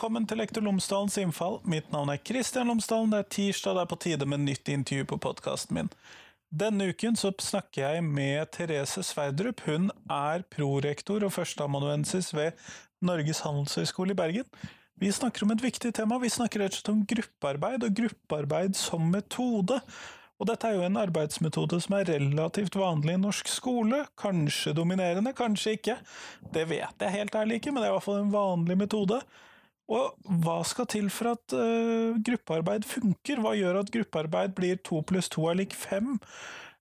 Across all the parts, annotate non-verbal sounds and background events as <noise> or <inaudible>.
Velkommen til Lektor Lomsdalens innfall. Mitt navn er Kristian Lomsdalen. Det er tirsdag, det er på tide med nytt intervju på podkasten min. Denne uken så snakker jeg med Therese Sverdrup. Hun er prorektor og førsteamanuensis ved Norges handelshøyskole i Bergen. Vi snakker om et viktig tema. Vi snakker rett og slett om gruppearbeid, og gruppearbeid som metode. Og dette er jo en arbeidsmetode som er relativt vanlig i norsk skole. Kanskje dominerende, kanskje ikke. Det vet jeg helt ærlig ikke, men det er i hvert fall en vanlig metode. Og hva skal til for at uh, gruppearbeid funker? Hva gjør at gruppearbeid blir to pluss to er lik fem,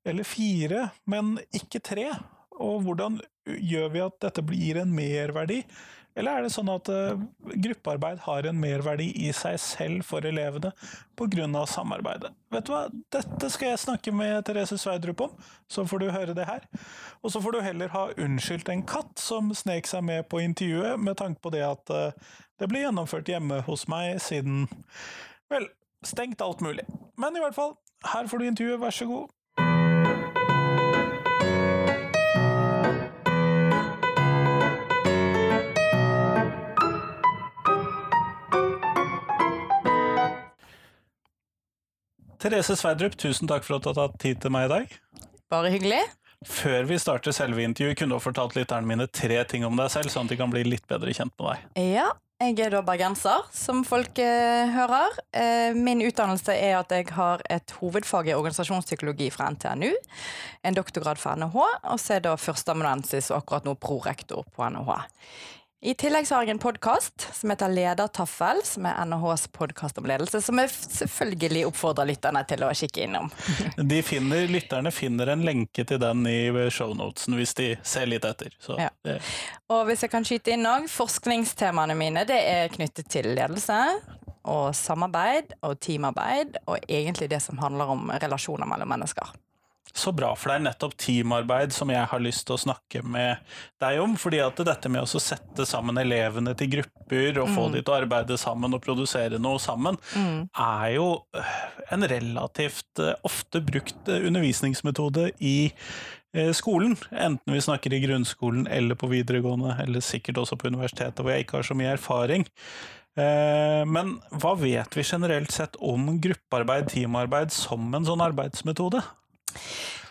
eller fire, men ikke tre? Og hvordan gjør vi at dette blir en merverdi? Eller er det sånn at uh, gruppearbeid har en merverdi i seg selv for elevene pga. samarbeidet? Vet du hva, dette skal jeg snakke med Therese Sveidrup om, så får du høre det her. Og så får du heller ha unnskyldt en katt som snek seg med på intervjuet, med tanke på det at uh, det ble gjennomført hjemme hos meg siden Vel, stengt alt mulig. Men i hvert fall, her får du intervjuet, vær så god. Therese Sverdrup, tusen takk for at du har tatt tid til meg i dag. Bare hyggelig. Før vi starter selve intervjuet, kunne du fortalt lytterne mine tre ting om deg selv, sånn at de kan bli litt bedre kjent med deg. Ja, jeg er da bergenser, som folk eh, hører. Eh, min utdannelse er at jeg har et hovedfag i organisasjonspsykologi fra NTNU, en doktorgrad fra NHH, og så er da førsteamanuensis og akkurat nå prorektor på NHH. I tillegg så har jeg en podkast som heter Ledertaffel, som er NHHs podkast om ledelse, som jeg selvfølgelig oppfordrer lytterne til å kikke innom. <laughs> De finner, lytterne finner en lenke til den i shownotesen hvis de ser litt etter. Ja. Og hvis jeg kan skyte inn òg, forskningstemaene mine det er knyttet til ledelse og samarbeid og teamarbeid, og egentlig det som handler om relasjoner mellom mennesker. Så bra, for det er nettopp teamarbeid som jeg har lyst til å snakke med deg om. fordi at dette med å sette sammen elevene til grupper og få mm. de til å arbeide sammen og produsere noe sammen, mm. er jo øh, en relativt øh, ofte brukt øh, undervisningsmetode i skolen. Enten vi snakker i grunnskolen eller på videregående, eller sikkert også på universitetet hvor jeg ikke har så mye erfaring. Men hva vet vi generelt sett om gruppearbeid, teamarbeid, som en sånn arbeidsmetode?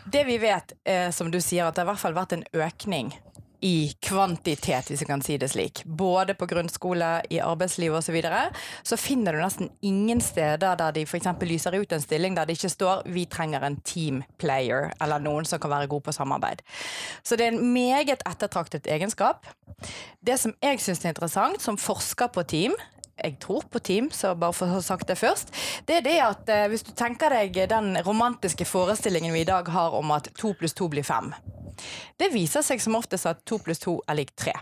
Det vi vet, eh, som du sier, at det har i hvert fall vært en økning i kvantitet, hvis vi kan si det slik. Både på grunnskole, i arbeidsliv osv. Så, videre, så finner du nesten ingen steder der de f.eks. lyser ut en stilling der det ikke står 'vi trenger en team player', eller noen som kan være god på samarbeid. Så det er en meget ettertraktet egenskap. Det som jeg syns er interessant, som forsker på team, jeg tror på team, så bare for å ha sagt det først, det er det at eh, hvis du tenker deg den romantiske forestillingen vi i dag har om at to pluss to blir fem, det viser seg som oftest at to pluss to er lik tre.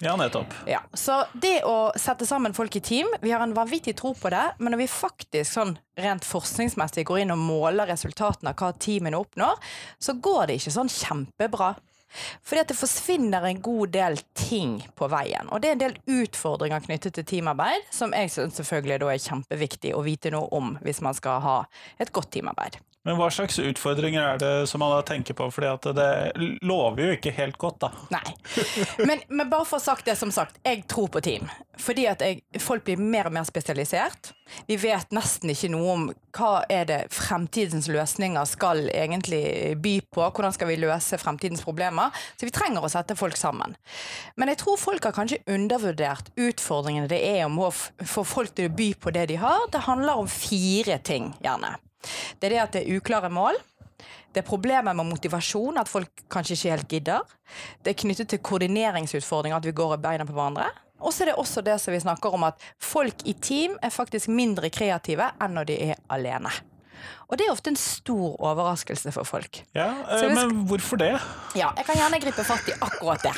Ja, nettopp. Ja, så det å sette sammen folk i team, vi har en vanvittig tro på det, men når vi faktisk sånn rent forskningsmessig går inn og måler resultatene av hva teamene oppnår, så går det ikke sånn kjempebra. Fordi at det forsvinner en god del ting på veien. Og det er en del utfordringer knyttet til teamarbeid, som jeg synes selvfølgelig er kjempeviktig å vite noe om hvis man skal ha et godt teamarbeid. Men hva slags utfordringer er det som man da tenker på? Fordi at det lover jo ikke helt godt, da. Nei. Men, men bare for å sagt det, som sagt, jeg tror på team. Fordi at jeg, folk blir mer og mer spesialisert. Vi vet nesten ikke noe om hva er det fremtidens løsninger skal egentlig by på. Hvordan skal vi løse fremtidens problemer? Så vi trenger å sette folk sammen. Men jeg tror folk har kanskje undervurdert utfordringene det er om å få folk til å by på det de har. Det handler om fire ting, gjerne. Det er det at det er uklare mål. Det er problemer med motivasjon, at folk kanskje ikke helt gidder. Det er knyttet til koordineringsutfordringer, at vi går i beina på hverandre. Og så er det også det som vi snakker om, at folk i team er faktisk mindre kreative enn når de er alene. Og det er ofte en stor overraskelse for folk. Ja, eh, Men hvorfor det? Ja, Jeg kan gjerne gripe fatt i akkurat det.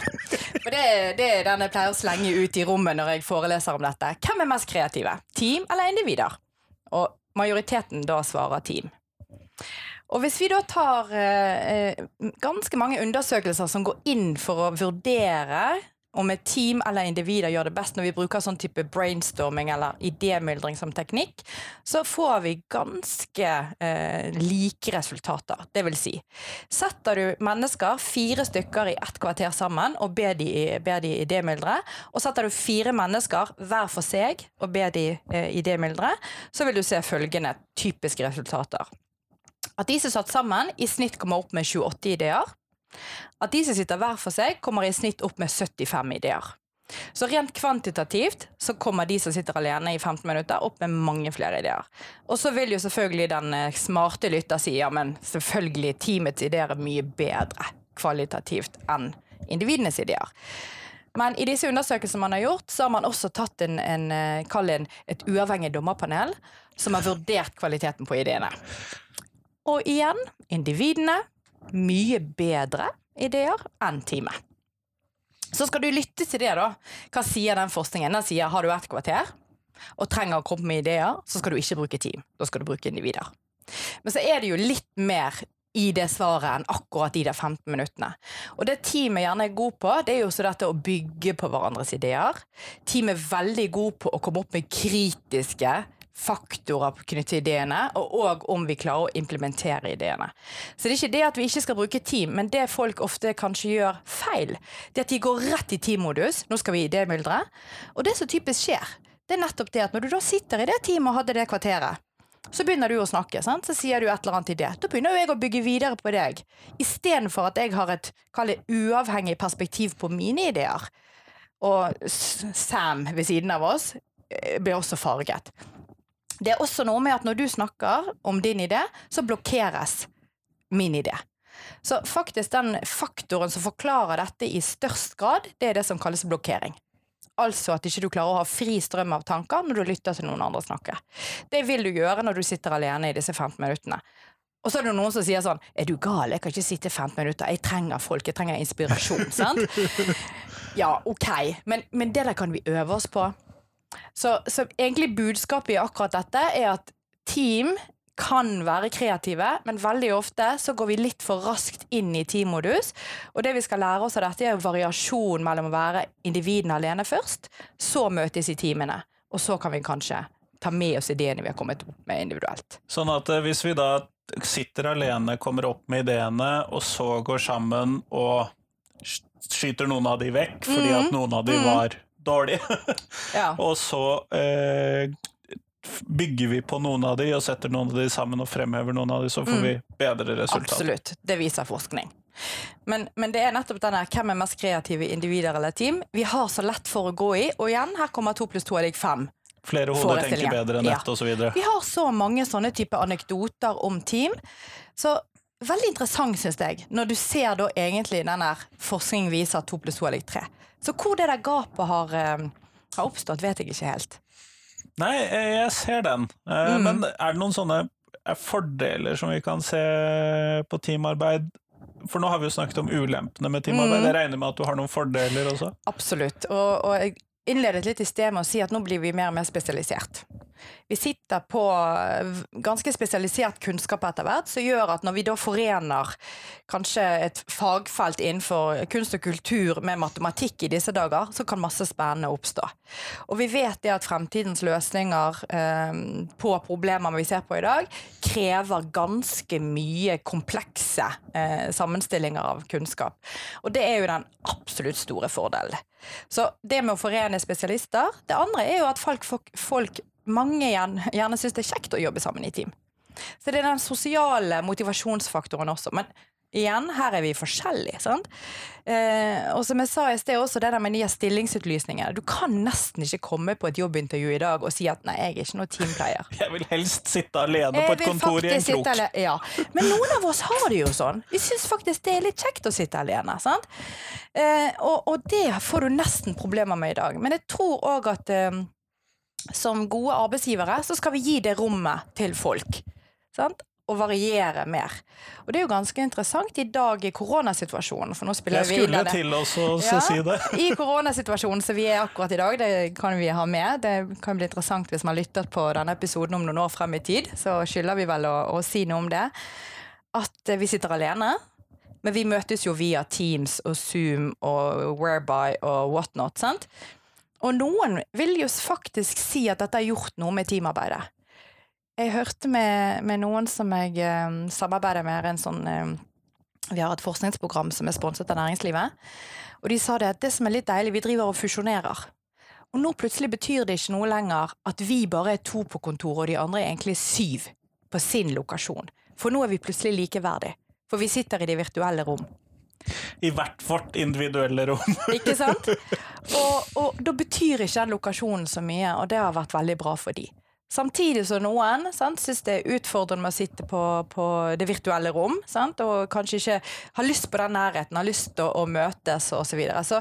For det, det er den jeg pleier å slenge ut i rommet når jeg foreleser om dette. Hvem er mest kreative? Team eller individer? Og majoriteten da svarer team. Og hvis vi da tar eh, ganske mange undersøkelser som går inn for å vurdere om et team eller individer gjør det best når vi bruker sånn type brainstorming eller idémyldring som teknikk, så får vi ganske eh, like resultater. Det vil si, setter du mennesker, fire stykker i ett kvarter sammen, og ber de, ber de idémyldre, og setter du fire mennesker hver for seg og ber de eh, idémyldre, så vil du se følgende typiske resultater. At de som satt sammen, i snitt kommer opp med 28 ideer. At de som sitter hver for seg, kommer i snitt opp med 75 ideer. Så rent kvantitativt så kommer de som sitter alene i 15 minutter, opp med mange flere ideer. Og så vil jo selvfølgelig den eh, smarte lytter si ja, men selvfølgelig teamets ideer er mye bedre kvalitativt enn individenes ideer. Men i disse undersøkelsene man har gjort, så har man også tatt en, en, eh, en et uavhengig dommerpanel som har vurdert kvaliteten på ideene. Og igjen, individene mye bedre ideer enn teamet. Så skal du lytte til det, da. Hva sier den forskningen? Den sier har du et kvarter og trenger å komme med ideer, så skal du ikke bruke team. Da skal du bruke individer. Men så er det jo litt mer i det svaret enn akkurat de der 15 minuttene. Og det teamet gjerne er god på, det er jo også dette å bygge på hverandres ideer. Teamet er veldig god på å komme opp med kritiske faktorer knyttet til ideene, og òg om vi klarer å implementere ideene. Så det er ikke det at vi ikke skal bruke team, men det folk ofte kanskje gjør feil, det at de går rett i teammodus. Nå skal vi idémyldre. Og det som typisk skjer, det er nettopp det at når du da sitter i det teamet og hadde det kvarteret, så begynner du å snakke, sant? så sier du et eller annet idé. Da begynner jeg å bygge videre på deg, istedenfor at jeg har et det, uavhengig perspektiv på mine ideer. Og Sam ved siden av oss eh, blir også farget. Det er også noe med at når du snakker om din idé, så blokkeres min idé. Så faktisk den faktoren som forklarer dette i størst grad, det er det som kalles blokkering. Altså at ikke du klarer å ha fri strøm av tanker når du lytter til noen andre snakke. Det vil du gjøre når du sitter alene i disse 15 minuttene. Og så er det noen som sier sånn Er du gal? Jeg kan ikke sitte 15 minutter. Jeg trenger folk. Jeg trenger inspirasjon. <laughs> sant? Ja, OK. Men, men det der kan vi øve oss på. Så, så egentlig budskapet i akkurat dette er at team kan være kreative, men veldig ofte så går vi litt for raskt inn i teammodus. Og det vi skal lære oss av dette, er variasjon mellom å være individene alene først, så møtes i teamene, og så kan vi kanskje ta med oss ideene vi har kommet opp med individuelt. Sånn at eh, hvis vi da sitter alene, kommer opp med ideene, og så går sammen og skyter noen av de vekk fordi mm. at noen av de mm. var dårlig. ja. <laughs> Og så eh, bygger vi på noen av de og setter noen av de sammen og fremhever noen av de, så får mm. vi bedre resultat. Absolutt. Det viser forskning. Men, men, det er nettopp denne hvem er mest kreative individer eller team. Vi har så lett for å gå i, og igjen, her kommer to pluss to er lik fem. Flere hoder tenker bedre enn ett, ja. osv. Vi har så mange sånne type anekdoter om team. Så veldig interessant, syns jeg, når du ser da egentlig denne forskningen viser at to pluss to er lik tre. Så hvor det der gapet har, eh, har, oppstått, vet jeg ikke helt. Nei, jeg ser den. Eh, mm. Men er det noen sånne fordeler som vi kan se på teamarbeid? For nå har vi jo snakket om ulempene med teamarbeid. Mm. Jeg regner med at du har noen fordeler også? Absolutt. Og, og jeg innledet litt i sted med å si at nå blir vi mer og mer spesialisert. Vi sitter på ganske spesialisert kunnskap etter hvert, som gjør at når vi da forener kanskje et fagfelt innenfor kunst og kultur med matematikk i disse dager, så kan masse spennende oppstå. Og vi vet det at fremtidens løsninger eh, på problemer vi ser på i dag, krever ganske mye komplekse eh, sammenstillinger av kunnskap. Og det er jo den absolutt store fordelen. Så det med å forene spesialister Det andre er jo at folk, folk mange gjerne, gjerne syns det er kjekt å jobbe sammen i team. Så det er den sosiale motivasjonsfaktoren også. Men igjen, her er vi forskjellige. sant? Eh, og som jeg sa i sted også, det der med nye stillingsutlysninger. Du kan nesten ikke komme på et jobbintervju i dag og si at 'nei, jeg er ikke noe teamplayer'. <laughs> Jeg vil helst sitte alene på et kontor i en krok. Ja. Men noen av oss har det jo sånn. Vi syns faktisk det er litt kjekt å sitte alene. sant? Eh, og, og, det får du nesten problemer med i dag. Men jeg tror òg at eh, som gode arbeidsgivere så skal vi gi det rommet til folk. Sant? Og variere mer. Og det er jo ganske interessant i dag i koronasituasjonen. For nå spiller Jeg skulle til oss å ja, si det. I koronasituasjonen som vi er akkurat i dag, det kan vi ha med. Det kan bli interessant hvis man lytter på denne episoden om noen år frem i tid. Så skylder vi vel å, å si noe om det. At vi sitter alene. men vi møtes jo via Teams og Zoom og Whereby og whatnot. sant? Og noen vil jo faktisk si at dette har gjort noe med teamarbeidet. Jeg hørte med, med noen som jeg eh, samarbeider med, en sånn eh, Vi har et forskningsprogram som er sponset av næringslivet. Og de sa det at det som er litt deilig, vi driver og fusjonerer. Og nå plutselig betyr det ikke noe lenger at vi bare er to på kontoret, og de andre er egentlig syv på sin lokasjon. For nå er vi plutselig likeverdige. For vi sitter i de virtuelle rom. I hvert vårt individuelle rom. <laughs> Ikke sant? <laughs> Og, og da betyr ikke den lokasjonen så mye, og det har vært veldig bra for de. Samtidig som noen sant, syns det er utfordrende med å sitte på, på det virtuelle rom, sant, og kanskje ikke har lyst på den nærheten, har lyst til å, å møtes osv. Så, videre. så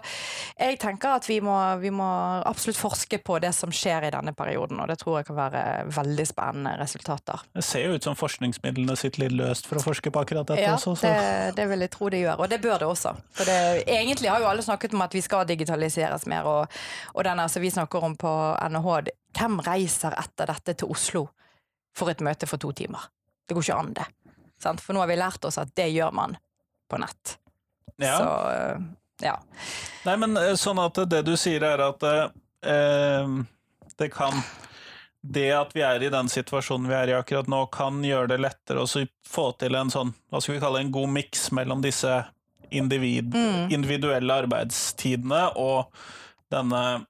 jeg tenker at vi må, vi må, absolutt forske på det som skjer i denne perioden, og det tror jeg kan være veldig spennende resultater. Det ser jo ut som forskningsmidlene sitter litt løst for å forske på akkurat dette ja, også. Så. Det, det vil jeg tro det gjør, og det bør det også. For det, egentlig har jo alle snakket om at vi skal digitaliseres mer, og, og den altså, vi snakker om på NHH, hvem reiser etter dette til Oslo for et møte for to timer? Det går ikke an, det. Sant? For nå har vi lært oss at det gjør man på nett. Ja. Så eh, ja. Nei, men eh, sånn at det du sier er at eh, det kan Det at vi er i den situasjonen vi er i akkurat nå, kan gjøre det lettere å få til en sånn, hva skal vi kalle en god miks mellom disse individ, Mm. individuelle arbeidstidene og denne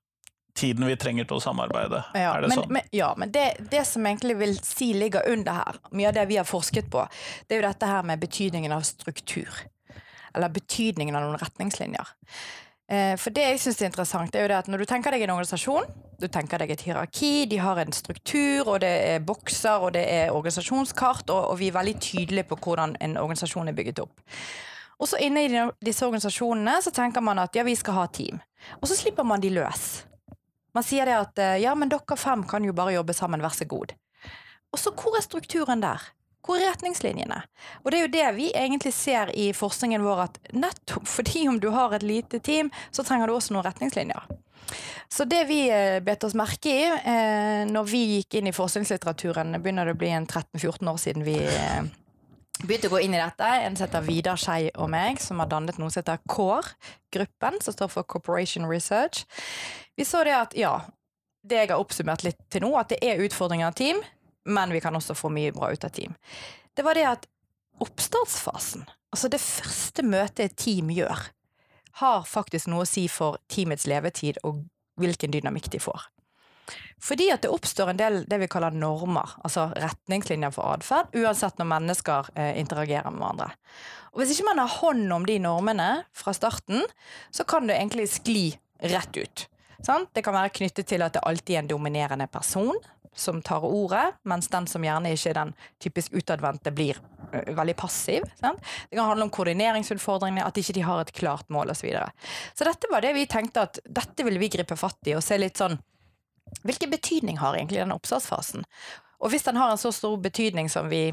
tiden vi trenger til å samarbeide. Ja, er det men, sånn? men, ja, men det, det som egentlig vil si ligger under her, mye av det vi har forsket på, det er jo dette her med betydningen av struktur. Eller betydningen av noen retningslinjer. Eh, For det jeg syns er interessant, er jo det at når du tenker deg en organisasjon, du tenker deg et hierarki, de har en struktur, og det er bokser, og det er organisasjonskart, og, og vi er veldig tydelige på hvordan en organisasjon er bygget opp. Og så inne i disse organisasjonene så tenker man at ja, vi skal ha team. Og så slipper man de løs. Man sier det at eh, ja, men dere fem kan jo bare jobbe sammen, vær så god. Og så hvor er strukturen der? Hvor er retningslinjene? Og det er jo det vi egentlig ser i forskningen vår, at nettopp fordi om du har et lite team, så trenger du også noen retningslinjer. Så det vi eh, bet oss merke i eh, når vi gikk inn i forskningslitteraturen, begynner det å bli en 13-14 år siden vi begynte å gå inn i dette. En som heter Vidar Skei og meg, som har dannet noe som heter CORE-gruppen, som står for Corporation Research. Vi så det at ja, det jeg har oppsummert litt til nå, at det er utfordringer av team, men vi kan også få mye bra ut av team. Det var det at oppstartsfasen, altså det første møtet et team gjør, har faktisk noe å si for teamets levetid og hvilken dynamikk de får. Fordi at det oppstår en del det vi kaller normer, altså retningslinjer for atferd, uansett når mennesker eh, interagerer med hverandre. Og Hvis ikke man har hånd om de normene fra starten, så kan det egentlig skli rett ut. Sant? Det kan være knyttet til at det alltid er en dominerende person som tar ordet, mens den som gjerne ikke er den typisk utadvendte, blir ø, veldig passiv. Sant? Det kan handle om koordineringsutfordringene, at ikke de har et klart mål osv. Så, videre. så dette var det vi tenkte at dette ville vi gripe fatt i og se litt sånn Hvilken betydning har egentlig den oppstartsfasen? Og hvis den har en så stor betydning som vi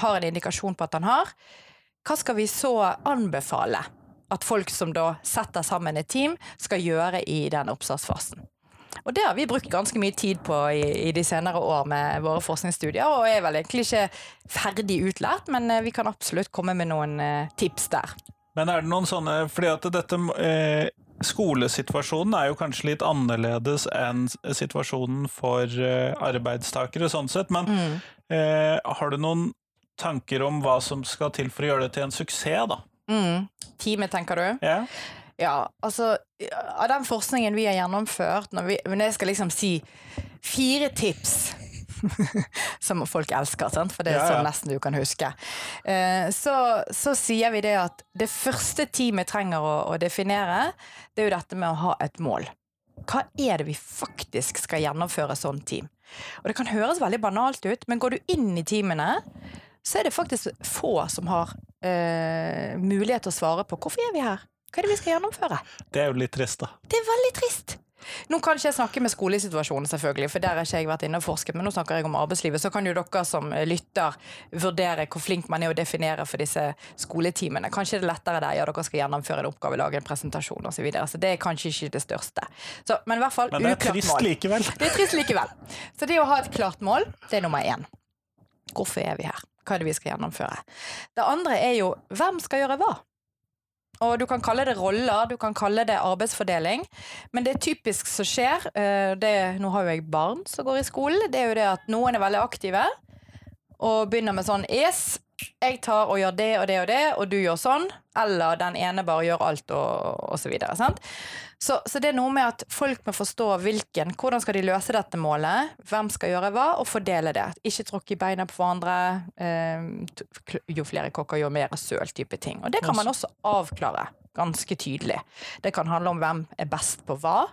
har en indikasjon på at den har, hva skal vi så anbefale at folk som da setter sammen et team, skal gjøre i den oppstartsfasen? Og det har vi brukt ganske mye tid på i, i de senere år med våre forskningsstudier, og er vel egentlig ikke ferdig utlært, men eh, vi kan absolutt komme med noen eh, tips der. Men er det noen sånne Fordi at dette eh, Skolesituasjonen er jo kanskje litt annerledes enn situasjonen for eh, arbeidstakere, sånn sett. Men Mm. eh, har du noen tanker om hva som skal til for å gjøre det til en suksess, da? Mm. Teamet, tenker du? Ja? Ja, altså Av den forskningen vi har gjennomført når, vi, når jeg skal liksom si fire tips <laughs> Som folk elsker, sant? for det er sånn nesten du kan huske. Eh, så, så sier vi det at det første teamet trenger å, å definere, det er jo dette med å ha et mål. Hva er det vi faktisk skal gjennomføre sånn team? Og det kan høres veldig banalt ut, men går du inn i teamene, så er det faktisk få som har eh, mulighet til å svare på hvorfor er vi her? Hva er det vi skal gjennomføre? Det er jo litt trist, da. Det er veldig trist. Nå kan ikke jeg snakke med skolesituasjonen, selvfølgelig, for der har ikke jeg vært inne og forsket, men nå snakker jeg om arbeidslivet. Så kan jo dere som lytter vurdere hvor flink man er å definere for disse skoletimene. Kanskje det er lettere der, ja, dere skal gjennomføre en oppgave, lage en presentasjon osv. Så, videre. så det er kanskje ikke det største. Så, men i hvert fall Men det er uklart trist mål. likevel. Det er trist likevel. Så det å ha et klart mål, det er nummer én. Hvorfor er vi her? Hva er det vi skal gjennomføre? Det andre er jo hvem skal gjøre hva? Og du kan kalle det roller, du kan kalle det arbeidsfordeling. Men det typisk som skjer eh, det, Nå har jo jeg barn som går i skolen. Det er jo det at noen er veldig aktive og begynner med sånn Yes, jeg tar og gjør det og det og det, og du gjør sånn. Eller den ene bare gjør alt, og, og så videre. Sant? Så, så, det er noe med at folk må forstå hvilken, hvordan skal de løse dette målet, hvem skal gjøre hva, og fordele det. Ikke tråkke i beina på hverandre. Eh, jo flere kokker, jo mer søl, type ting. Og det kan man også avklare ganske tydelig. Det kan handle om hvem er best på hva,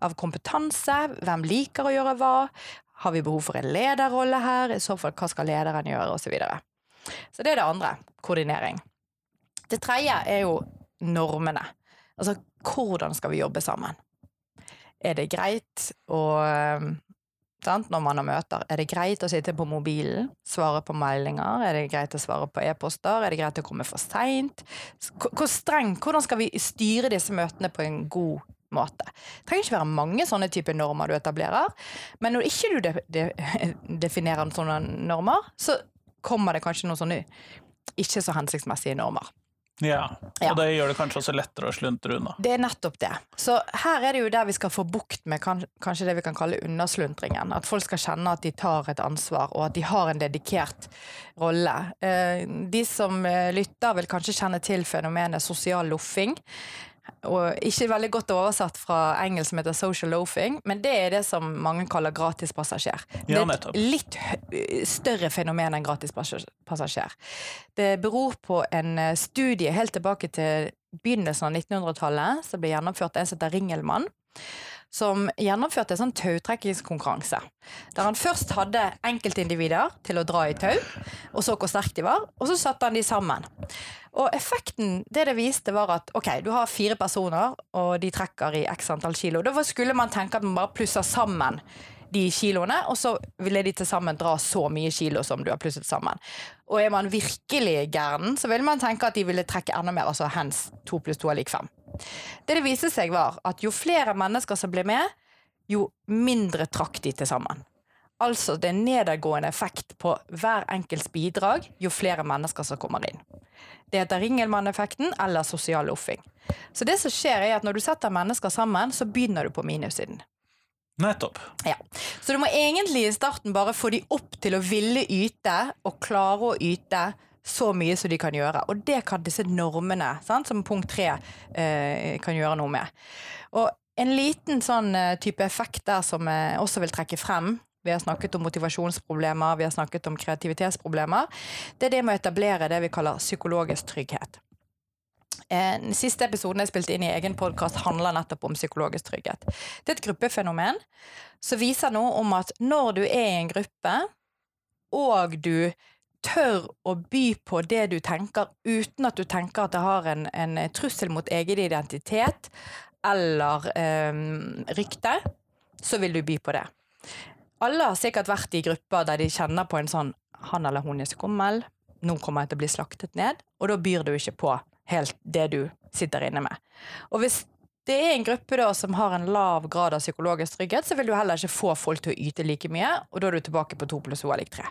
av kompetanse, hvem liker å gjøre hva. Har vi behov for en lederrolle her? I så fall, hva skal lederen gjøre? Og så videre. Så det er det andre. Koordinering. Det tredje er jo normene. Altså hvordan skal vi jobbe sammen? Er det greit å sant, Når man har møter, er det greit å sitte på mobilen, svare på meldinger? Er det greit å svare på e-poster? Er det greit å komme for seint? Hvor streng, hvordan skal vi styre disse møtene på en god måte. Det trenger ikke være mange sånne typer normer du etablerer, men når ikke du de, de, <laughs> definerer sånne normer, så kommer det kanskje noen sånne ikke så hensiktsmessige normer. Ja, og ja. det gjør det kanskje også lettere å sluntre unna. Det er nettopp det. Så her er det jo der vi skal få bukt med kanskje det vi kan kalle undersluntringen, At folk skal kjenne at de tar et ansvar, og at de har en dedikert rolle. Eh, de som eh, lytter, vil kanskje kjenne til fenomenet sosial loffing og ikke veldig godt oversatt fra engelsk som heter social loafing, men det er det som mange kaller gratispassasjer. Ja, det er et litt større fenomen enn gratispassasjer. Det beror på en eh, studie helt tilbake til begynnelsen av 1900-tallet, som ble gjennomført av en som heter Ringelmann som gjennomførte en sånn tautrekkingskonkurranse. Der han først hadde enkeltindivider til å dra i tau, og så hvor sterke de var, og så satte han de sammen. Og effekten det det viste, var at ok, du har fire personer, og de trekker i x antall kilo. Da skulle man tenke at man bare plusser sammen de kiloene, og så ville de til sammen dra så mye kilo som du har plusset sammen. Og er man virkelig gæren, så ville man tenke at de ville trekke enda mer, altså hens to pluss to er lik fem. Det det viste seg, var at jo flere mennesker som ble med, jo mindre trakk de til sammen. Altså det er nedadgående effekt på hver enkelts bidrag jo flere mennesker som kommer inn. Det heter Ringelmann-effekten eller sosial loffing. Så det som skjer er at når du setter mennesker sammen, så begynner du på minussiden. Nettopp. Ja. Så du må egentlig i starten bare få de opp til å ville yte, og klare å yte så mye som de kan gjøre. Og det kan disse normene, sant, som punkt tre, eh, kan gjøre noe med. Og en liten sånn eh, type effekt der som jeg også vil trekke frem, vi har snakket om motivasjonsproblemer, vi har snakket om kreativitetsproblemer. Det er det med å etablere det vi kaller psykologisk trygghet. Eh, den siste episoden jeg spilte inn i egen podkast, handler nettopp om psykologisk trygghet. Det er et gruppefenomen som viser noe om at når du er i en gruppe, og du tør å by på det du tenker, uten at du tenker at det har en, en trussel mot egen identitet eller eh, rykte, så vil du by på det alle har sikkert vært i grupper der de kjenner på en sånn han eller hun er skummel, nå kommer jeg til å bli slaktet ned, og da byr du ikke på helt det du sitter inne med. Og hvis det er en gruppe da som har en lav grad av psykologisk trygghet, så vil du heller ikke få folk til å yte like mye, og da er du tilbake på to pluss to er lik tre.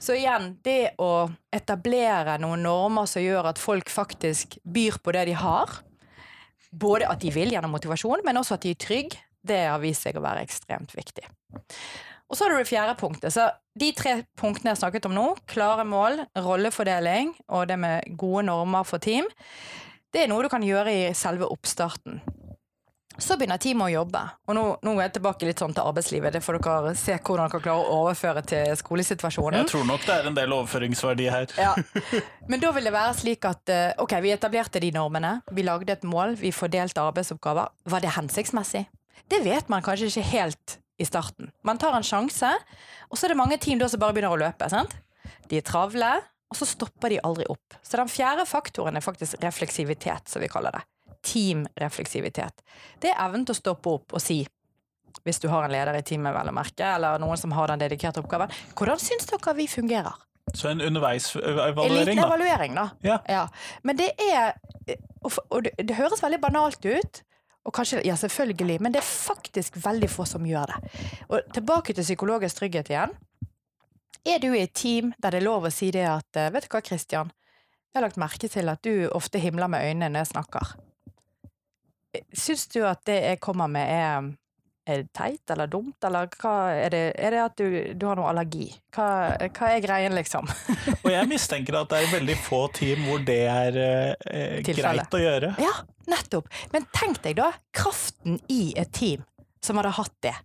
Så igjen, det å etablere noen normer som gjør at folk faktisk byr på det de har, både at de vil gjennom motivasjon, men også at de er trygge, det har vist seg å være ekstremt viktig. Og så har du det fjerde punktet. Så de tre punktene jeg har snakket om nå, klare mål, rollefordeling og det med gode normer for team, det er noe du kan gjøre i selve oppstarten. Så begynner teamet å jobbe. Og nå, nå, er jeg tilbake litt sånn til arbeidslivet. Det får dere se hvordan dere klarer å overføre til skolesituasjonen. Jeg tror nok det er en del overføringsverdi her. Ja. <laughs> Men da vil det være slik at eh, ok, vi etablerte de normene. Vi lagde et mål, vi fordelte arbeidsoppgaver. Var det hensiktsmessig? Det vet man kanskje ikke helt i starten. Man tar en sjanse, og så er det mange team som bare begynner å løpe. Sant? De er travle, og så stopper de aldri opp. Så den fjerde faktoren er faktisk refleksivitet, som vi kaller det. Teamrefleksivitet. Det er evnen til å stoppe opp og si, hvis du har en leder i teamet, vel å merke, eller noen som har den dedikerte oppgaven, hvordan syns dere vi fungerer? Så en underveisevaluering, da? En liten evaluering, da. Ja. ja. Men det er Og det, det høres veldig banalt ut, og kanskje, ja selvfølgelig, men det er faktisk veldig få som gjør det. Og tilbake til psykologisk trygghet igjen. Er du i et team der det er lov å si det at eh, Vet du hva, Christian? Jeg har lagt merke til at du ofte himler med øynene når jeg snakker. Syns du at det jeg kommer med er, er teit eller dumt, eller hva er det, er det at du, du har noe allergi? Hva, hva er greien, liksom? <laughs> Og jeg mistenker at det er veldig få team hvor det er eh, greit å gjøre. Ja, nettopp. Men tenk deg da kraften i et team som hadde hatt det.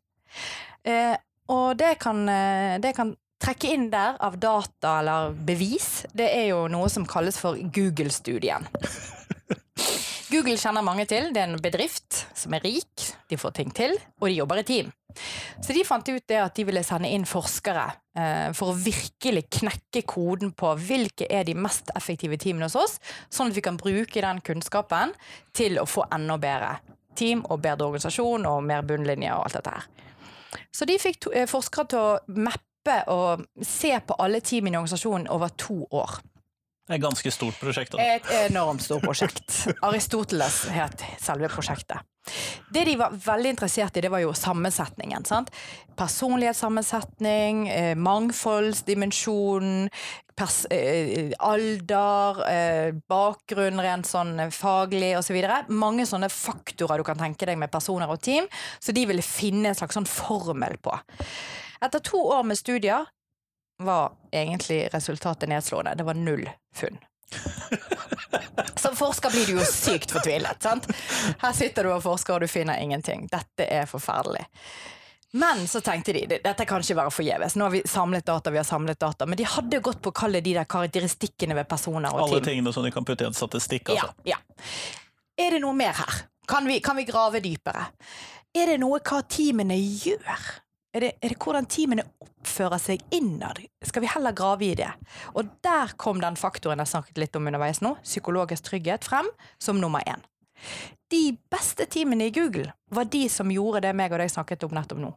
Eh, og det kan, eh, det kan trekke inn der av data eller bevis. Det er jo noe som kalles for Google-studien. <laughs> Google kjenner mange til. Det er en bedrift som er rik, de får ting til, og de jobber i team. Så de fant ut det at de ville sende inn forskere eh, for å virkelig knekke koden på hvilke er de mest effektive teamene hos oss, sånn at vi kan bruke den kunnskapen til å få enda bedre team og bedre organisasjon og mer bunnlinje og alt dette her. Så de fikk to, eh, forskere til å mappe og se på alle teamene i organisasjonen over to år. Det er et ganske stort prosjekt. Da. Et enormt stort prosjekt. Aristoteles het selve prosjektet. Det de var veldig interessert i, det var jo sammensetningen. sant? Personlighetssammensetning, mangfoldsdimensjonen, mangfoldsdimensjon, pers eh, alder, eh, bakgrunn rent sånn faglig osv. Så Mange sånne faktorer du kan tenke deg med personer og team, så de ville finne en slags sånn formel på. Etter to år med studier var egentlig resultatet nedslående. Det var null funn. <laughs> Som forsker blir du jo sykt fortvilet. sant? Her sitter du og forsker, og du finner ingenting. Dette er forferdelig. Men så tenkte de dette kan ikke være forgjeves. Nå har vi samlet data, vi har samlet data. Men de hadde gått på å kalle de der karakteristikkene ved personer og Alle tingene som de kan putte i en statistikk. Altså. Ja, ja. Er det noe mer her? Kan vi, kan vi grave dypere? Er det noe hva teamene gjør? Er det, er det hvordan teamene oppfører seg innad? Skal vi heller grave i det? Og der kom den faktoren jeg snakket litt om underveis nå, psykologisk trygghet, frem som nummer én. De beste teamene i Google var de som gjorde det meg og deg snakket om nettopp nå.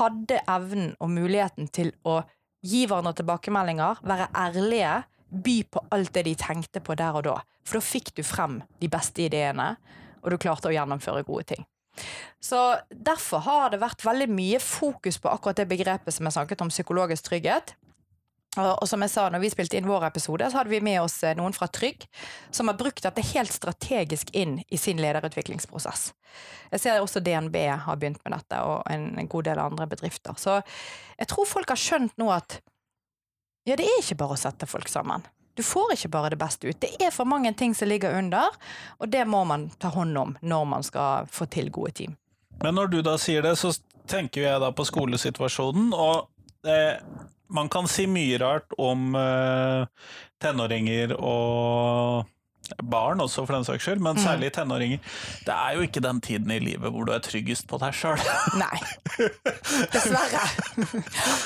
Hadde evnen og muligheten til å gi hverandre tilbakemeldinger, være ærlige, by på alt det de tenkte på der og da. For da fikk du frem de beste ideene, og du klarte å gjennomføre gode ting. Så Derfor har det vært veldig mye fokus på akkurat det begrepet som jeg snakket om, psykologisk trygghet. Og, som jeg sa, når vi spilte inn vår episode, så hadde vi med oss eh, noen fra Trygg som har brukt dette helt strategisk inn i sin lederutviklingsprosess. Jeg ser også DNB har begynt med dette, og en god del andre bedrifter. Så jeg tror folk har skjønt nå at ja, det er ikke bare å sette folk sammen. Du får ikke bare det beste ut. Det er for mange ting som ligger under, og det må man ta hånd om når man skal få til gode team. Men når du da sier det, så tenker jeg da på skolesituasjonen, og eh, man kan si mye rart om eh, tenåringer og barn også, for den saks skyld, men særlig tenåringer. Det er jo ikke den tiden i livet hvor du er tryggest på deg sjøl. <laughs> Nei. Dessverre.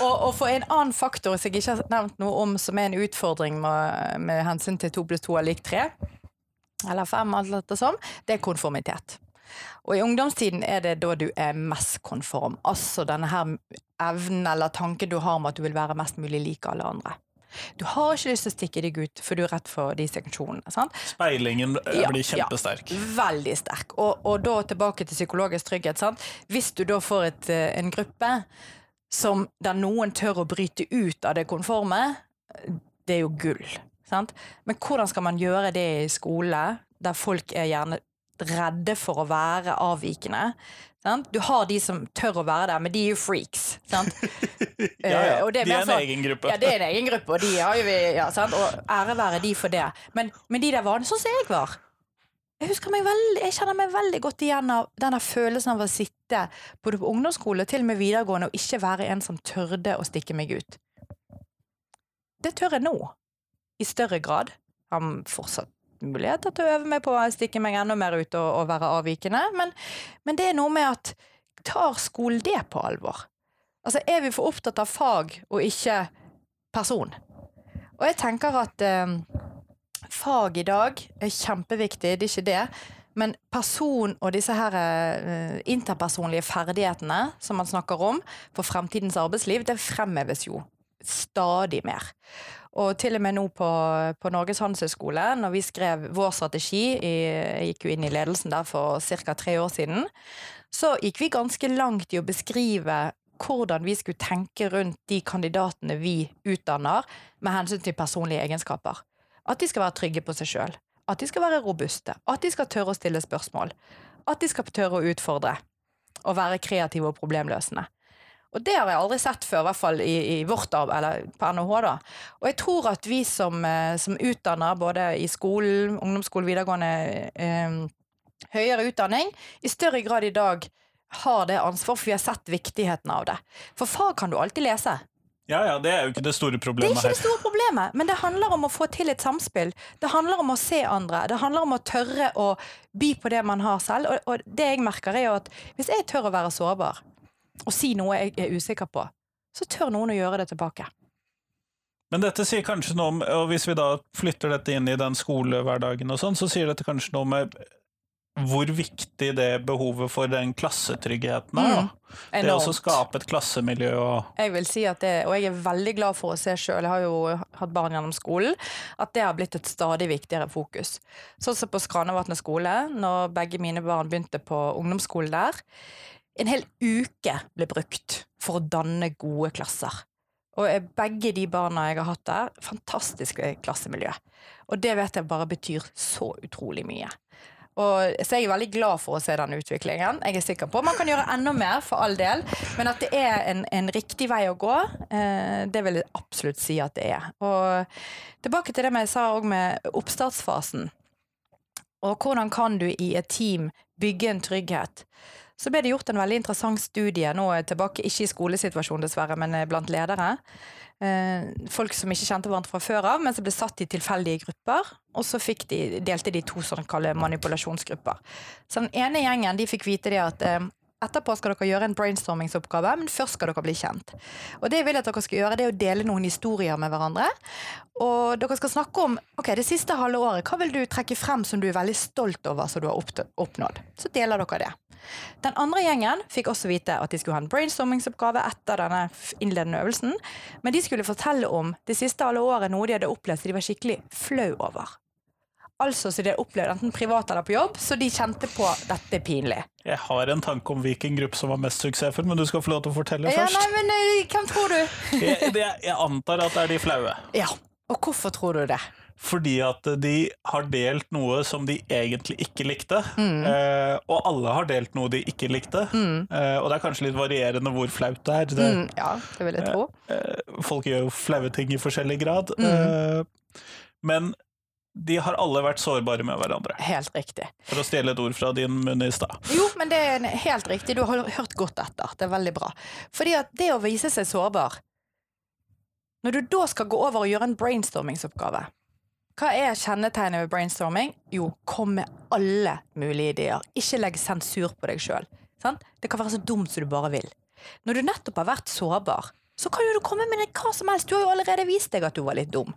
og, og for en annen faktor som jeg ikke har nevnt noe om, som er en utfordring med, med hensyn til to pluss to er lik tre, eller fem, alt dette som, det er konformitet. Og i ungdomstiden er det da du er mest konform. Altså denne her evnen eller tanken du har om at du vil være mest mulig lik alle andre. Du har ikke lyst til å stikke deg ut, for du er redd for de sanksjonene. sant? Speilingen eh, Ja, blir kjempesterk. Ja, veldig sterk. Og, og da tilbake til psykologisk trygghet. Sant? Hvis du da får et, eh, en gruppe som, der noen tør å bryte ut av det konforme, det er jo gull. Sant? Men hvordan skal man gjøre det i skole, der folk er gjerne redde for å være avvikende? Sant? Du har de som tør å være der, men de er jo freaks. Sant? <laughs> Ja, ja. Og det De er en sånn- egen gruppe. Ja, det er en egen gruppe, og de har jo vi, ja, sant? Og ære være de for det. Men, men de der vanlige, sånn som jeg var. Jeg husker meg veldig, jeg kjenner meg veldig godt igjen av denne følelsen av å sitte både på ungdomsskole til og med videregående og ikke være en som tørde å stikke meg ut. Det tør jeg nå. I større grad. Har fortsatt muligheter til å øve meg på å stikke meg enda mer ut og, og være avvikende, men, men det er noe med at tar skolen det på alvor? Altså, er vi for opptatt av fag og ikke person? Og jeg tenker at eh, fag i dag er kjempeviktig, det er ikke det. Men person og disse her eh, interpersonlige ferdighetene som man snakker om for fremtidens arbeidsliv, det fremheves jo stadig mer. Og til og med nå på, på Norges handelshøyskole, når vi skrev vår strategi, jeg gikk jo inn i ledelsen der for ca. tre år siden, så gikk vi ganske langt i å beskrive hvordan vi skulle tenke rundt de kandidatene vi utdanner med hensyn til personlige egenskaper. At de skal være trygge på seg sjøl. At de skal være robuste. At de skal tørre å stille spørsmål. At de skal tørre å utfordre. Og være kreative og problemløsende. Og det har jeg aldri sett før, i hvert fall i, i vårt arbeid, eller på NHH. da. Og jeg tror at vi som, eh, som utdanner, både i skolen, ungdomsskole, videregående, eh, høyere utdanning, i større grad i dag har det ansvar, for vi har sett viktigheten av det. For fag kan du alltid lese. Ja, ja, det er jo ikke det store problemet. Det er ikke det store problemet, men det handler om å få til et samspill. Det handler om å se andre. Det handler om å tørre å by på det man har selv. Og, og det jeg merker, er jo at hvis jeg tør å være sårbar, og si noe jeg er usikker på, så tør noen å gjøre det tilbake. Men dette sier kanskje noe om, og hvis vi da flytter dette inn i den skolehverdagen og sånn, så sier dette kanskje noe med hvor viktig det behovet for den klassetryggheten er. Mm. Det å skape et klassemiljø og Jeg vil si at det, og jeg er veldig glad for å se sjøl, jeg har jo hatt barn gjennom skolen, at det har blitt et stadig viktigere fokus. Sånn som på Skranevatnet skole, når begge mine barn begynte på ungdomsskolen der. En hel uke ble brukt for å danne gode klasser. Og begge de barna jeg har hatt der, fantastiske klassemiljø. Og det vet jeg bare betyr så utrolig mye. Og, så jeg er veldig glad for å se den utviklingen. Jeg er sikker på Man kan gjøre enda mer, for all del, men at det er en, en riktig vei å gå, eh, det vil jeg absolutt si at det er. Og tilbake til det jeg sa òg med oppstartsfasen. Og hvordan kan du i et team bygge en trygghet? Så ble det gjort en veldig interessant studie, nå jeg tilbake ikke i skolesituasjonen dessverre, men eh, blant ledere. Eh, folk som ikke kjente hverandre fra før av, men som ble satt i tilfeldige grupper. Og så de, delte de to sånn manipulasjonsgrupper. Så den ene gjengen de fikk vite det at eh, etterpå skal dere gjøre en brainstormingsoppgave, men først skal dere bli kjent. Og det jeg vil at dere skal gjøre, det er å dele noen historier med hverandre. Og dere skal snakke om ok, det siste halve året, hva vil du trekke frem som du er veldig stolt over som du har oppnådd? Så deler dere det. Den andre gjengen fikk også vite at de skulle ha en brainstormingsoppgave etter denne innledende øvelsen, men de skulle fortelle om det siste halve året noe de hadde opplevd som de var skikkelig flau over. Altså så de har opplevd enten privat eller på jobb, så de kjente på dette er pinlig. Jeg har en tanke om hvilken gruppe som var mest suksessfull, men du skal få lov til å fortelle Ja, først. nei, men eh, hvem tror du? <laughs> Jeg, det, jeg antar at det er de flaue. Ja, og hvorfor tror du det? Fordi at de har delt noe som de egentlig ikke likte. Mm. Eh, og alle har delt noe de ikke likte. Eh, og det er kanskje litt varierende hvor flaut det er. Det, Mm, ja, det vil jeg tro. eh, folk gjør jo flaue ting i forskjellig grad. Mm. Eh, men de har alle vært sårbare med hverandre. Helt riktig. For å stjele et ord fra din munn i stad. Jo, men det er helt riktig. Du har hørt godt etter. Det er veldig bra. Fordi at det å vise seg sårbar Når du da skal gå over og gjøre en brainstormingsoppgave, hva er kjennetegnet ved brainstorming? Jo, kom med alle mulige ideer. Ikke legg sensur på deg sjøl. Det kan være så dumt som du bare vil. Når du nettopp har vært sårbar, så kan jo du komme med hva som helst. Du har jo allerede vist deg at du var litt dum.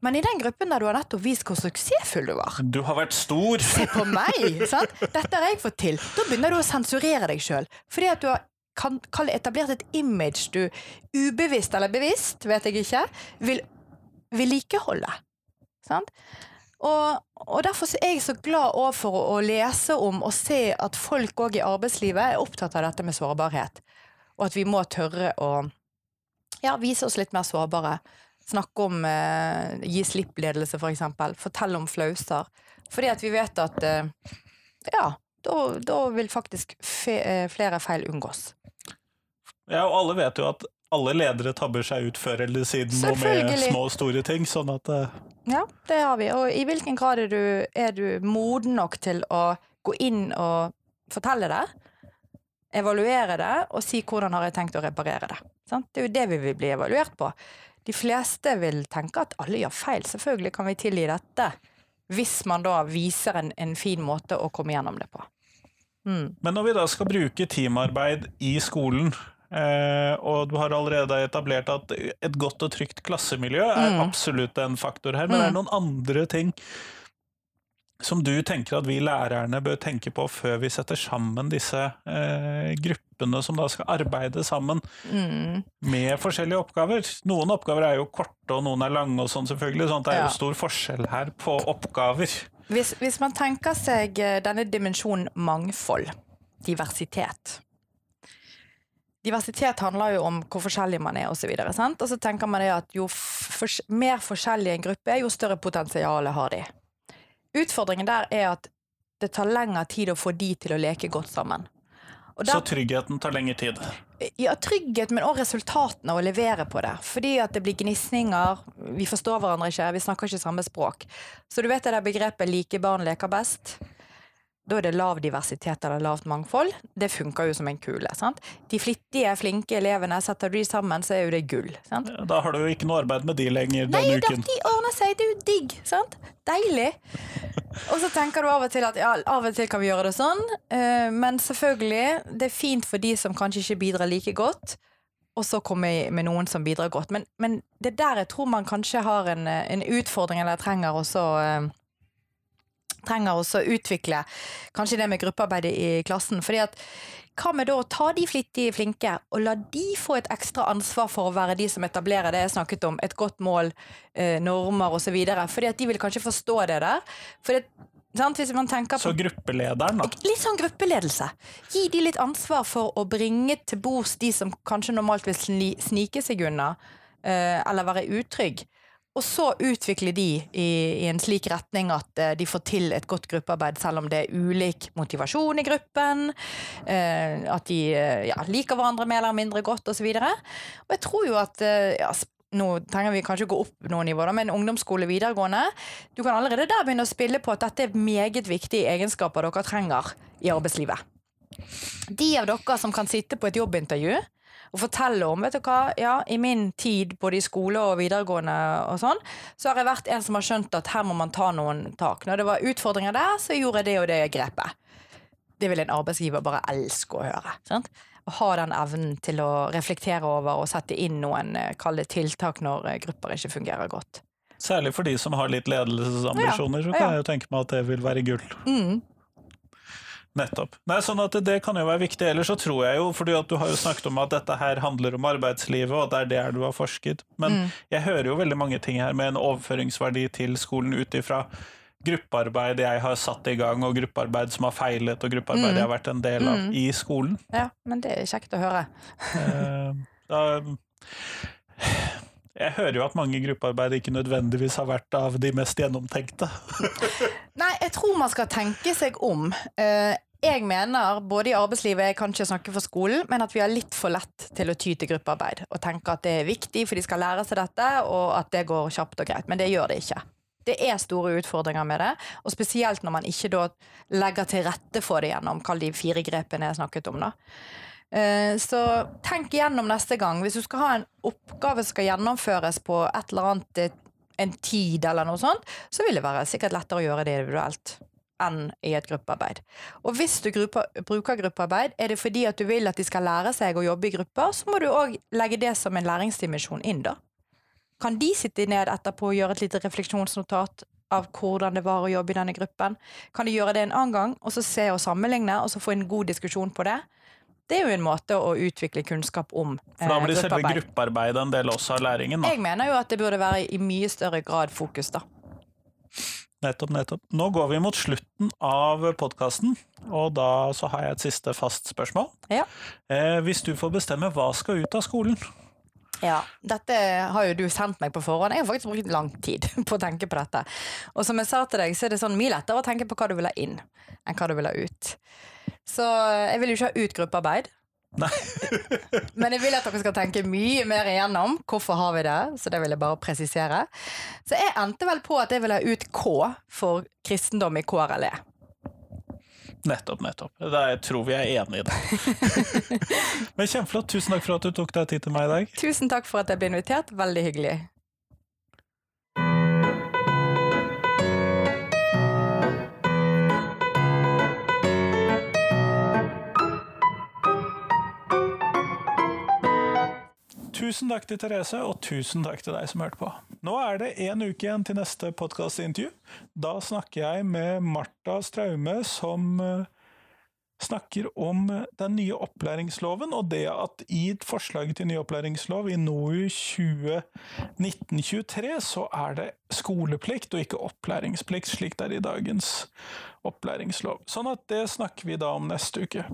Men i den gruppen der du har nettopp vist hvor suksessfull du var, Du har vært stor! Se på <laughs> meg! Sant? Dette har jeg fått til. Da begynner du å sensurere deg sjøl. Fordi at du har kan, kan etablert et image du ubevisst eller bevisst, vet jeg ikke, vil vedlikeholde. Sant? Og, og derfor er jeg så glad for å, å lese om og se at folk òg i arbeidslivet er opptatt av dette med sårbarhet. Og at vi må tørre å ja, vise oss litt mer sårbare. Snakke om eh, gi slipp-ledelse, for eksempel. Fortelle om flauser. Fordi at vi vet at eh, ja, da, da vil faktisk fe, eh, flere feil unngås. Ja, og alle vet jo at alle ledere tabber seg ut før eller siden og med små og store ting, sånn at eh, Ja, det har vi. Og i hvilken grad er du, er du moden nok til å gå inn og fortelle det, evaluere det og si hvordan har jeg tenkt å reparere det. Sant? Det er jo det vi vil bli evaluert på. De fleste vil tenke at alle gjør feil. Selvfølgelig kan vi tilgi dette. Hvis man da viser en, en fin måte å komme gjennom det på. Mm. Men når vi da skal bruke teamarbeid i skolen, eh, og du har allerede etablert at et godt og trygt klassemiljø er Mm. absolutt en faktor her, men er det noen andre ting som du tenker at vi lærerne bør tenke på før vi setter sammen disse eh, gruppene som da skal arbeide sammen Mm. med forskjellige oppgaver? Noen oppgaver er jo korte, og noen er lange, og sånn selvfølgelig, sånn at det er jo stor forskjell her på oppgaver. Hvis, hvis man tenker seg eh, denne dimensjonen mangfold, diversitet diversitet handler jo om hvor forskjellig man er, osv. Og, så og så tenker man det at jo mer forskjellig en gruppe er, jo større potensial har de. Utfordringen der er at det tar lengre tid å få de til å leke godt sammen. Der, så tryggheten tar lengre tid? Ja, trygghet, men òg resultatene å levere på det. Fordi at det blir gnisninger, vi forstår hverandre ikke, vi snakker ikke samme språk. Så du vet det der begrepet 'like barn leker best'? Da er det lav diversitet eller lavt mangfold. Det funker jo som en kule. sant? De flittige, flinke elevene, setter du de sammen, så er jo det gull. sant? Da har du jo ikke noe arbeid med de lenger Nei, denne uken. Nei, de ordner seg. Det er jo digg. sant? Deilig. Og så tenker du av og til at ja, av og til kan vi gjøre det sånn, uh, men selvfølgelig, det er fint for de som kanskje ikke bidrar like godt, og så komme med noen som bidrar godt. Men, men det er der jeg tror man kanskje har en, en utfordring, eller trenger også uh, trenger også å utvikle kanskje det med gruppearbeidet i klassen. fordi at hva med da å ta de flittige flinke, og la de få et ekstra ansvar for å være de som etablerer det jeg snakket om, et godt mål, eh, normer osv. Fordi at de vil kanskje forstå det der. Fordi sant, hvis man tenker på, Så gruppelederen, da? Litt sånn gruppeledelse. Gi de litt ansvar for å bringe til bords de som kanskje normalt vil snike seg unna, eh, eller være utrygg. Og så utvikle de i, i, en slik retning at uh, de får til et godt gruppearbeid, selv om det er ulik motivasjon i gruppen. Uh, at de uh, ja, liker hverandre mer eller mindre godt, osv. Og, så og jeg tror jo at ja, nå trenger vi kanskje å gå opp noen nivåer, men ungdomsskole videregående Du kan allerede der begynne å spille på at dette er meget viktige egenskaper dere trenger i arbeidslivet. De av dere som kan sitte på et jobbintervju og fortelle om vet du hva, ja, I min tid både i skole og videregående og sånn, så har jeg vært en som har skjønt at her må man ta noen tak. Når det var utfordringer der, så gjorde jeg det og det grepet. Det vil en arbeidsgiver bare elske å høre. sant? Å ha den evnen til å reflektere over og sette inn noen eh, kalde tiltak når eh, grupper ikke fungerer godt. Særlig for de som har litt ledelsesambisjoner, så kan jeg jo tenke meg at det vil være gull. Mm. Nettopp. Nei, sånn at Det kan jo være viktig. Ellers så tror jeg jo, fordi at du har jo snakket om at dette her handler om arbeidslivet, og det er der du har forsket. Men mm. jeg hører jo veldig mange ting her med en overføringsverdi til skolen ut ifra gruppearbeid jeg har satt i gang, og gruppearbeid som har feilet, og gruppearbeid mm. jeg har vært en del av mm. i skolen. Ja, men det er kjekt å høre. <laughs> eh, da, jeg hører jo at mange gruppearbeid ikke nødvendigvis har vært av de mest gjennomtenkte. <laughs> Jeg tror man skal tenke seg om. Eh, jeg mener, både i arbeidslivet, jeg kan ikke snakke for skolen, men at vi har litt for lett til å ty til gruppearbeid. Og tenke at det er viktig, for de skal lære seg dette, og at det går kjapt og greit. Men det gjør det ikke. Det er store utfordringer med det, og spesielt når man ikke da legger til rette for det gjennom kall de fire grepene jeg snakket om. da. Eh, så tenk igjennom neste gang. Hvis du skal ha en oppgave som skal gjennomføres på et eller annet eh, en tid, eller noe sånt, så vil det være sikkert lettere å gjøre det individuelt enn i et gruppearbeid. Og hvis du grupper, bruker gruppearbeid, er det fordi at du vil at de skal lære seg å jobbe i grupper, så må du òg legge det som en læringsdimensjon inn, da. Kan de sitte ned etterpå og gjøre et lite refleksjonsnotat av hvordan det var å jobbe i denne gruppen? Kan de gjøre det en annen gang, og så se og sammenligne, og så få en god diskusjon på det? Det er jo en måte å utvikle kunnskap om gruppearbeid. For da blir selve gruppearbeidet en del også av læringen? Da. Jeg mener jo at det burde være i mye større grad fokus, da. Nettopp, nettopp. Nå går vi mot slutten av podkasten, og da så har jeg et siste fast spørsmål. Ja. Eh, hvis du får bestemme, hva skal ut av skolen? Ja, dette har jo du sendt meg på forhånd. Jeg har faktisk brukt lang tid <laughs> på å tenke på dette. Og som jeg sa til deg, så er det sånn mye lettere å tenke på hva du vil ha inn, enn hva du vil ha ut. Så jeg vil jo ikke ha ut gruppearbeid. <laughs> Men jeg vil at dere skal tenke mye mer igjennom hvorfor har vi det. Så det vil jeg bare presisere. Så jeg endte vel på at jeg vil ha ut K for kristendom i KRLE. Nettopp, nettopp. Jeg tror vi er enige i det. <laughs> Men kjempeflott. Tusen takk for at du tok deg tid til meg i dag. Tusen takk for at jeg ble invitert. Veldig hyggelig. Tusen takk til Therese, og tusen takk til deg som hørte på. Nå er det én uke igjen til neste podkastintervju. Da snakker jeg med Marta Straume, som eh, snakker om den nye opplæringsloven, og det at i forslaget til ny opplæringslov i NOU 2019-23 så er det skoleplikt og ikke opplæringsplikt, slik det er i dagens opplæringslov. Sånn at det snakker vi da om neste uke.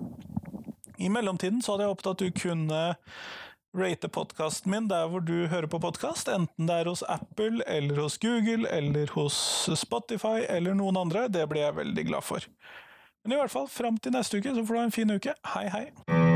I mellomtiden så hadde jeg håpet at du kunne rate podkasten min der hvor du hører på podkast, enten det er hos Apple eller hos Google eller hos Spotify eller noen andre. Det blir jeg veldig glad for. Men i hvert fall, fram til neste uke, så får du ha en fin uke. Hei, hei!